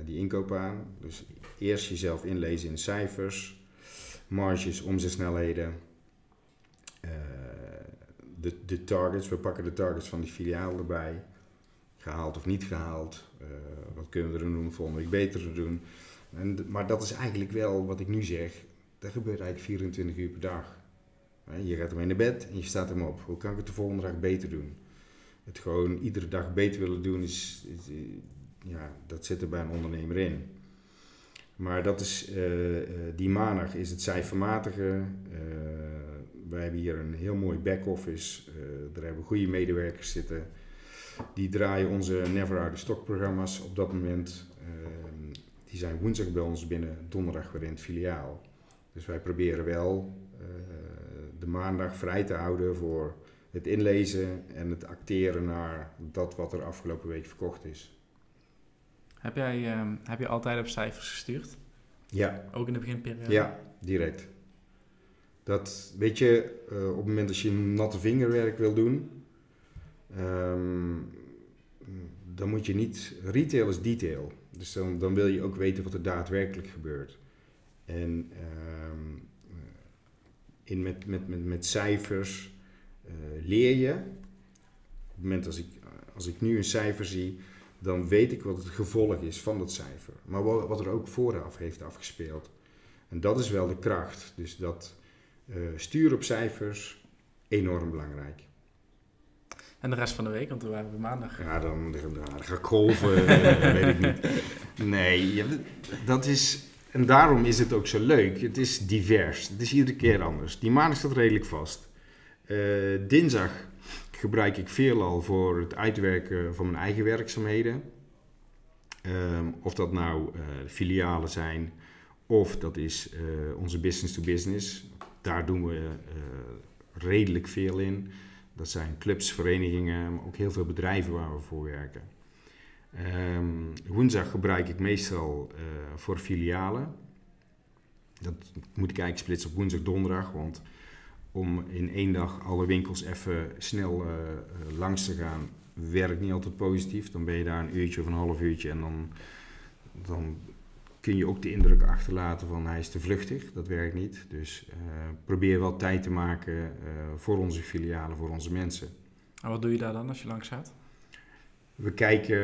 die inkoop aan. Dus eerst jezelf inlezen in cijfers, marges, omzetsnelheden, eh, de, targets. We pakken de targets van die filiaal erbij. Gehaald of niet gehaald. Eh, wat kunnen we er doen om volgende week beter te doen. En, maar dat is eigenlijk wel wat ik nu zeg. Dat gebeurt eigenlijk 24 uur per dag. Je gaat ermee naar bed en je staat hem op. Hoe kan ik het de volgende dag beter doen? Het gewoon iedere dag beter willen doen, is, ja, dat zit er bij een ondernemer in. Maar dat is, eh, eh, die maandag is het cijfermatige. Wij hebben hier een heel mooi back-office. Eh, daar hebben we goede medewerkers zitten. Die draaien onze Never Out of Stock programma's op dat moment. Ehm, die zijn woensdag bij ons binnen, donderdag weer in het filiaal. Dus wij proberen wel eh, de maandag vrij te houden voor het inlezen en het acteren naar dat wat er afgelopen week verkocht is. Heb jij ehm, heb je altijd op cijfers gestuurd? Ja, Ook in de beginperiode? ja, direct. Dat weet je, eh, op het moment dat je natte vingerwerk wil doen, ehm, dan moet je niet. Retail is detail. Dus dan, dan wil je ook weten wat er daadwerkelijk gebeurt. En ehm, in met, met, met, met cijfers eh, leer je. Op het moment als ik, als ik nu een cijfer zie, dan weet ik wat het gevolg is van dat cijfer. Maar wa- wat er ook vooraf heeft afgespeeld. En dat is wel de kracht. Dus dat eh sturen op cijfers, enorm belangrijk. En de rest van de week, want we waren bij maandag. Ja, dan, dan, dan ga ik golven, eh, (laughs) weet ik niet. Nee, dat is... En daarom is het ook zo leuk. Het is divers. Het is iedere keer anders. Die maandag staat redelijk vast. Eh, dinsdag gebruik ik veelal voor het uitwerken van mijn eigen werkzaamheden. Ehm, of dat nou eh, filialen zijn, of dat is onze business to business. Daar doen we eh, redelijk veel in. Dat zijn clubs, verenigingen, maar ook heel veel bedrijven waar we voor werken. Ehm, woensdag gebruik ik meestal eh, voor filialen. Dat moet ik eigenlijk splitsen op woensdag, donderdag, want om in één dag alle winkels even snel uh, langs te gaan, werkt niet altijd positief. Dan ben je daar een uurtje of een half uurtje en dan, dan kun je ook de indruk achterlaten van hij is te vluchtig. Dat werkt niet. Dus uh, probeer wel tijd te maken uh, voor onze filialen, voor onze mensen. En wat doe je daar dan als je langs gaat? We kijken,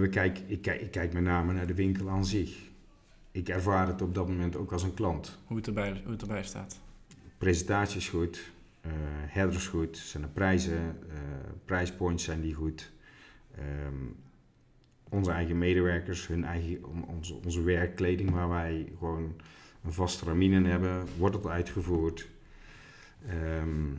we kijken, ik, kijk, ik kijk met name naar de winkel aan zich. Ik ervaar het op dat moment ook als een klant. Hoe het erbij, hoe het erbij staat? Presentatie is goed, uh, header is goed, zijn de prijzen, prijspoints zijn die goed. Um, onze eigen medewerkers, hun eigen, onze, onze werkkleding waar wij gewoon een vaste ramine in hebben, wordt het uitgevoerd. Um,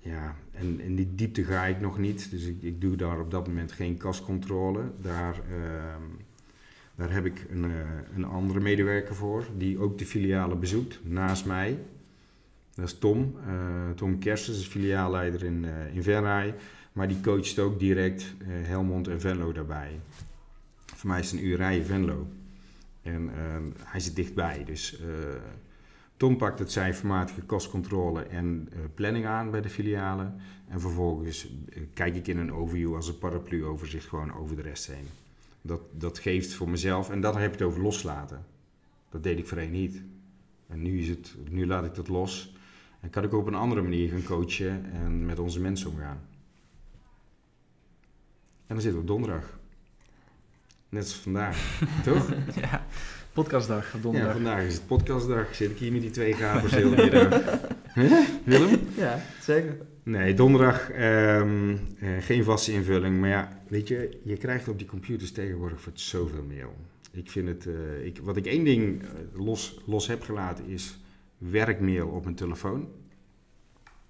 ja, en in die diepte ga ik nog niet, dus ik, ik doe daar op dat moment geen kascontrole. Daar, um, daar heb ik een, uh, een andere medewerker voor, die ook de filialen bezoekt, naast mij. Dat is Tom, uh, Tom Kerstens, is filiaalleider in, uh. Maar die coacht ook direct Helmond en Venlo daarbij. Voor mij is het een uur rijden Venlo. En hij zit dichtbij. Dus Tom pakt het cijfermatige kostcontrole en planning aan bij de filialen. En vervolgens kijk ik in een overview als een paraplu-overzicht gewoon over de rest heen. Dat, dat geeft voor mezelf, en dat heb je het over loslaten. Dat deed ik voorheen niet. En nu, is het, nu laat ik dat los. En kan ik op een andere manier gaan coachen en met onze mensen omgaan. En dan zitten we op donderdag. Net als vandaag, (laughs) toch? Ja, podcastdag op donderdag. Ja, vandaag is het podcastdag. Zit ik hier met die twee gabers heel de middag. (laughs) Willem? Ja, zeker. Nee, donderdag um, uh, geen vaste invulling. Maar ja, weet je, je krijgt op die computers tegenwoordig voor zoveel mail. Ik vind het, uh, ik, wat ik één ding los, los heb gelaten is werkmail op mijn telefoon.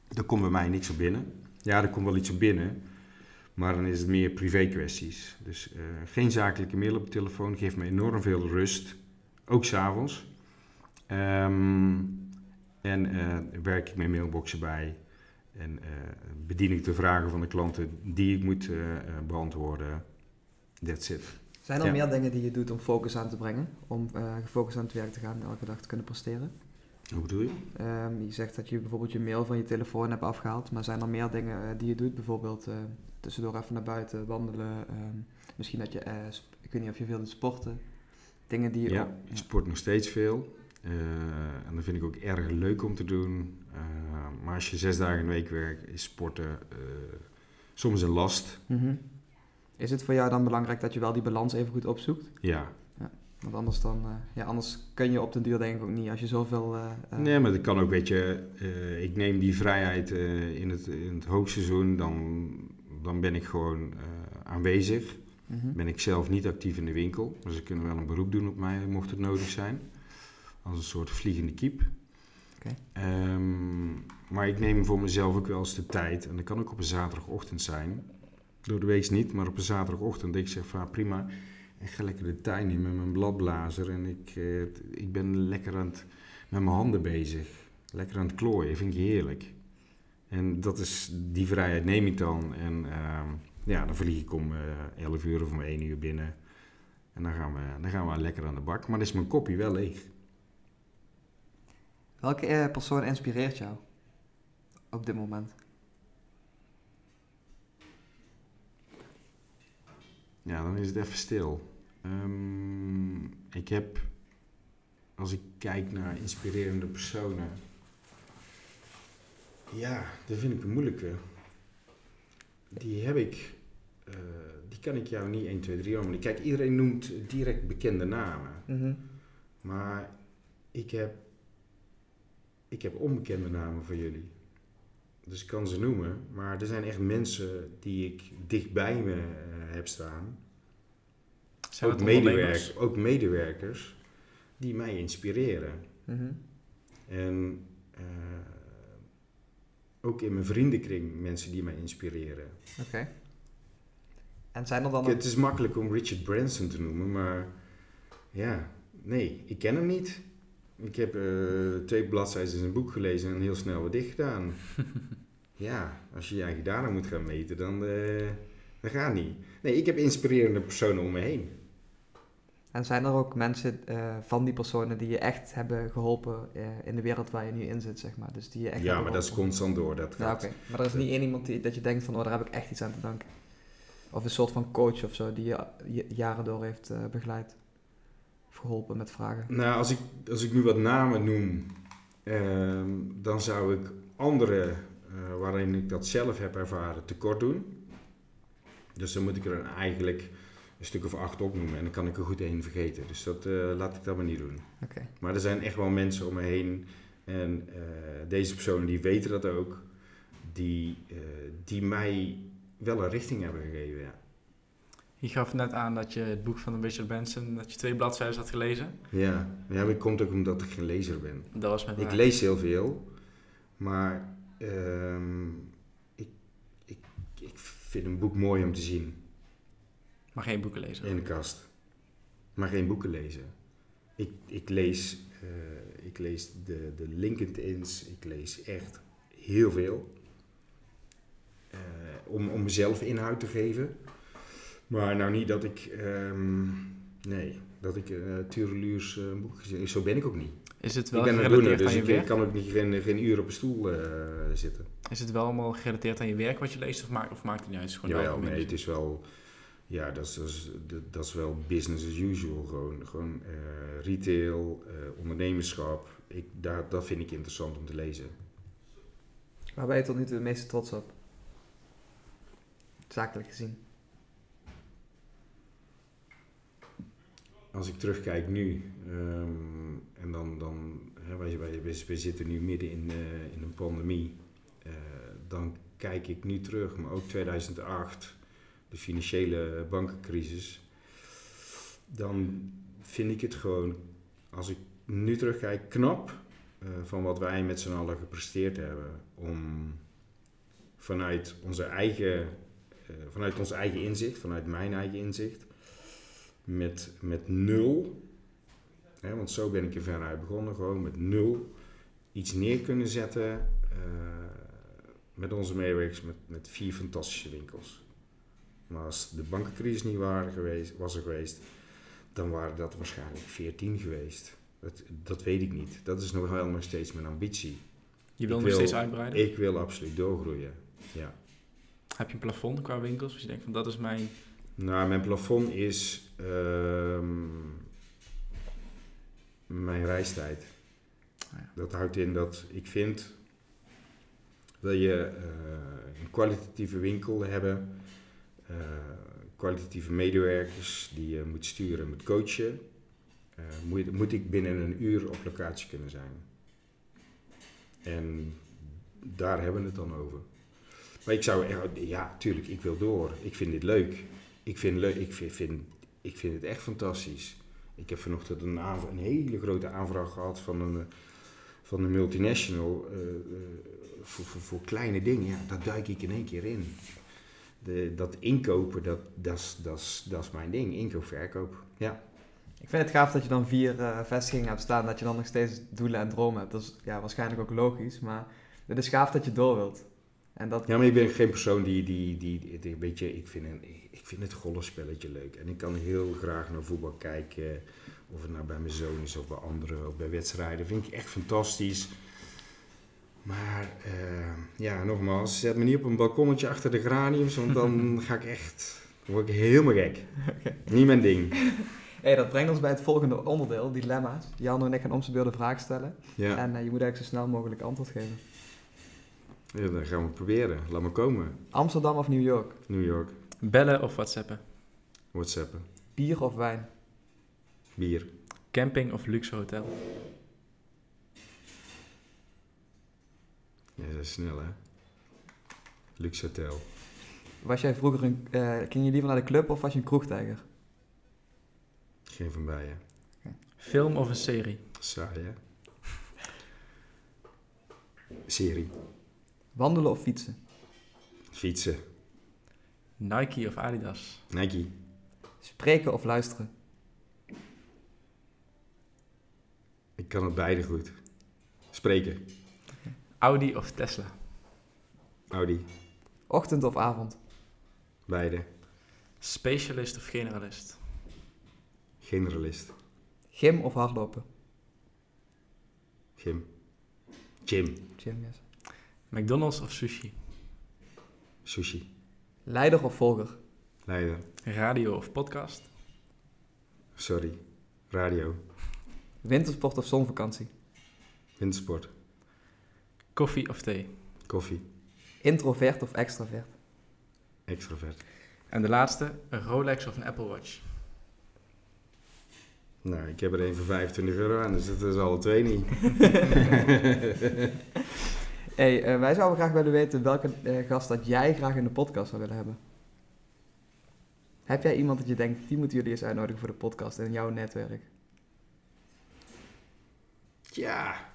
Daar komt bij mij niks op binnen. Ja, er komt wel iets op binnen, maar dan is het meer privé kwesties. Dus uh, geen zakelijke mail op de telefoon geeft me enorm veel rust, ook s'avonds. Um, en uh, werk ik mijn mailboxen bij en uh, bedien ik de vragen van de klanten die ik moet beantwoorden. That's it. Zijn er ja. meer dingen die je doet om focus aan te brengen? Om gefocust aan het werk te gaan en elke dag te kunnen presteren? Hoe bedoel je? Um, je zegt dat je bijvoorbeeld je mail van je telefoon hebt afgehaald, maar zijn er meer dingen die je doet? Bijvoorbeeld tussendoor even naar buiten wandelen, um, misschien dat je, uh, ik weet niet of je veel doet sporten, dingen die je... Ja, sport nog steeds veel en dat vind ik ook erg leuk om te doen. maar als je zes dagen in de week werkt, is sporten soms een last. Mm -hmm. Is het voor jou dan belangrijk dat je wel die balans even goed opzoekt? Ja, want anders, dan, ja, anders kun je op den duur denk ik ook niet als je zoveel... Nee, maar dat kan ook, weet je, ik neem die vrijheid in, het, in het hoogseizoen, dan, dan ben ik gewoon aanwezig. Mm -hmm. Ben ik zelf niet actief in de winkel, dus ze kunnen wel een beroep doen op mij, mocht het nodig zijn. Als een soort vliegende kiep. Okay. Um, maar ik neem voor mezelf ook wel eens de tijd, en dat kan ook op een zaterdagochtend zijn. Door de week niet, maar op een zaterdagochtend dat ik zeg van prima ik ga lekker de tuin in met mijn bladblazer en ik, uh, ik ben lekker aan het, met mijn handen bezig. Lekker aan het klooien, vind ik heerlijk. En dat is, die vrijheid neem ik dan. En uh, ja, dan vlieg ik om uh, 11 uur of om 1 uur binnen. En dan gaan, we, dan gaan we lekker aan de bak. Maar dan is mijn kopje wel leeg. Welke uh, persoon inspireert jou op dit moment? Ja, dan is het even stil. Um, ik heb, als ik kijk naar inspirerende personen, ja, dat vind ik een moeilijke. Die heb ik, uh, die kan ik jou niet 1, 2, 3 noemen. Kijk, iedereen noemt direct bekende namen. Mm -hmm. Maar ik heb, ik heb onbekende namen voor jullie. Dus ik kan ze noemen, maar er zijn echt mensen die ik dichtbij me uh, heb staan. Zijn ook, medewerkers, ook medewerkers die mij inspireren. Mm -hmm. En uh, ook in mijn vriendenkring mensen die mij inspireren. Oké. Okay. En zijn er dan... Het is makkelijk om Richard Branson te noemen, maar ja, nee, ik ken hem niet. Ik heb uh, twee bladzijden in zijn boek gelezen en heel snel weer dicht gedaan. (laughs) ja, als je je eigen daarna moet gaan meten, dan, eh dat gaat niet. Nee, ik heb inspirerende personen om me heen. En zijn er ook mensen eh, van die personen die je echt hebben geholpen eh, in de wereld waar je nu in zit, zeg maar? Dus die je echt Ja, maar dat is constant door. Dat Ja, gaat. Maar er is niet één iemand die, dat je denkt van, oh, daar heb ik echt iets aan te danken. Of een soort van coach of zo, die je jaren door heeft eh, begeleid. Of geholpen met vragen. Nou, als ik, als ik nu wat namen noem, ehm, dan zou ik andere eh, waarin ik dat zelf heb ervaren tekort doen. Dus dan moet ik er eigenlijk een stuk of acht opnoemen en dan kan ik er goed één vergeten. Dus dat eh, laat ik dat maar niet doen. Oké. Maar er zijn echt wel mensen om me heen en eh, deze personen die weten dat ook, die, eh, die mij wel een richting hebben gegeven. Ja. Je gaf net aan dat je het boek van Richard Benson, dat je twee bladzijden had gelezen. Ja, ja maar het komt ook omdat ik geen lezer ben. Dat was met Ik lees heel veel, maar ehm, ik, ik, ik vind een boek mooi om te zien Maar geen boeken lezen. in de kast. Maar geen boeken lezen. Ik, ik lees, eh, ik lees de, de LinkedIn's, ik lees echt heel veel. Eh, om, om mezelf inhoud te geven. Maar nou niet dat ik, ehm, nee, dat ik uh, Tureluurs uh, boek gezien Zo ben ik ook niet. Is het wel ik ben een doener, dus ik werk? kan ook niet geen, geen uur op een stoel uh, zitten. Is het wel allemaal gerelateerd aan je werk wat je leest of maakt, of maakt het niet uit? Het Ja, nee, het is wel, ja, dat is, dat is, dat is wel business as usual. Gewoon, gewoon uh, retail, uh, ondernemerschap. Ik, daar, dat vind ik interessant om te lezen. Waar ben je tot nu toe het meeste trots op? Zakelijk gezien. Als ik terugkijk nu, um, en dan, dan hè, wij, wij, wij, zitten nu midden in, uh, in een pandemie, dan kijk ik nu terug, maar ook 2008, de financiële bankencrisis, dan vind ik het gewoon, als ik nu terugkijk, knap uh, van wat wij met z'n allen gepresteerd hebben om vanuit onze eigen, uh, vanuit ons eigen inzicht, vanuit mijn eigen inzicht, met, met nul, hè, want zo ben ik er veruit begonnen, gewoon met nul iets neer kunnen zetten uh, met onze medewerkers met, met vier fantastische winkels. Maar als de bankencrisis niet waren geweest, was er geweest, dan waren dat waarschijnlijk 14 geweest. Dat, dat weet ik niet. Dat is nog wel nog steeds mijn ambitie. Je wil nog steeds uitbreiden? Ik wil absoluut doorgroeien, ja. Heb je een plafond qua winkels? Als je denkt van dat is mijn... Nou, mijn plafond is um, mijn reistijd. Ah, ja. Dat houdt in dat ik vind wil je uh, een kwalitatieve winkel hebben, kwalitatieve medewerkers die je moet sturen, moet coachen, uh, moet, moet ik binnen een uur op locatie kunnen zijn. En daar hebben we het dan over. Maar ik zou, ja, tuurlijk, ik wil door. Ik vind dit leuk. Ik vind, leuk, ik vind, ik vind het echt fantastisch. Ik heb vanochtend een, een hele grote aanvraag gehad van een, van een multinational voor, voor, voor, kleine dingen. Ja, daar duik ik in één keer in. De, dat inkopen, dat, dat, is, dat, dat is mijn ding. Inkoop, verkoop. Ja. Ik vind het gaaf dat je dan vier uh, vestigingen hebt staan, dat je dan nog steeds doelen en dromen hebt. Dat is ja, waarschijnlijk ook logisch, maar het is gaaf dat je door wilt. En dat... Ja, maar ik ben geen persoon die, die, die, die weet je, ik vind, een, ik vind het golfspelletje leuk. En ik kan heel graag naar voetbal kijken, of het nou bij mijn zoon is of bij anderen, of bij wedstrijden. vind ik echt fantastisch. Maar uh, ja, nogmaals, zet me niet op een balkonnetje achter de graniums, want dan (laughs) ga ik echt, dan word ik helemaal gek. Okay. Niet mijn ding. (laughs) Hey, dat brengt ons bij het volgende onderdeel, dilemma's. Jan en ik gaan om zijn beurt een vraag stellen. Ja. En uh, je moet eigenlijk zo snel mogelijk antwoord geven. Ja, dan gaan we het proberen. Laat me komen. Amsterdam of New York? New York. Bellen of whatsappen? Whatsappen. Bier of wijn? Bier. Camping of luxe hotel? Ja, dat is snel hè. Luxe hotel. Was jij vroeger een... Uh, ging je liever naar de club of was je een kroegtijger? Geen van beiden. Okay. Film of een serie? Saai hè. Serie. Wandelen of fietsen? Fietsen. Nike of Adidas? Nike. Spreken of luisteren? Ik kan het beide goed. Spreken. Audi of Tesla? Audi. Ochtend of avond? Beide. Specialist of generalist? Generalist. Gym of hardlopen? Gym. Gym. Gym, yes. McDonald's of sushi? Sushi. Leider of volger? Leider. Radio of podcast? Sorry. Radio. Wintersport of zonvakantie? Wintersport. Koffie of thee? Koffie. Introvert of extravert? Extrovert. En de laatste, een Rolex of een Apple Watch? Nou, ik heb er een voor 25 euro aan, dus dat is alle twee niet. (laughs) hey, eh, wij zouden graag willen weten welke eh, gast dat jij graag in de podcast zou willen hebben. Heb jij iemand dat je denkt, die moeten jullie eens uitnodigen voor de podcast in jouw netwerk? Ja.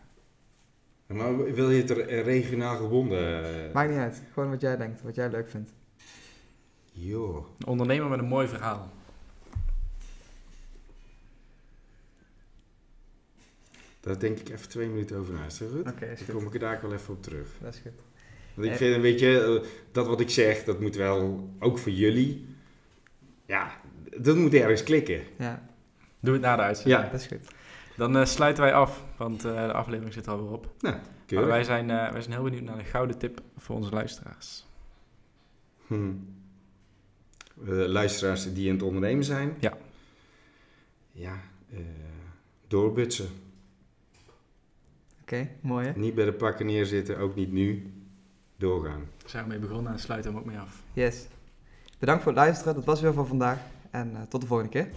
Maar wil je het er regionaal gebonden? eh? Maakt niet uit, gewoon wat jij denkt, wat jij leuk vindt. Joh. Een ondernemer met een mooi verhaal. Daar denk ik even twee minuten over na. Is dat goed? Oké, Dan kom ik er daar wel even op terug. Dat is goed. Want ik Eh. vind, weet je, eh, dat wat ik zeg, dat moet wel, ook voor jullie, ja, dat moet ergens klikken. Ja, Doe het na de uitzending. Ja. dat is goed. Dan eh, sluiten wij af, want eh, de aflevering zit er alweer op. Maar wij zijn, eh, wij zijn heel benieuwd naar de gouden tip voor onze luisteraars. Hm. Luisteraars die in het ondernemen zijn. Ja. Ja, eh, doorbutsen. Oké, mooi hè? Niet bij de pakken neerzitten, ook niet nu. Doorgaan. Daar zijn we mee begonnen en sluiten hem ook mee af. Yes. Bedankt voor het luisteren, dat was weer voor vandaag. En eh, tot de volgende keer.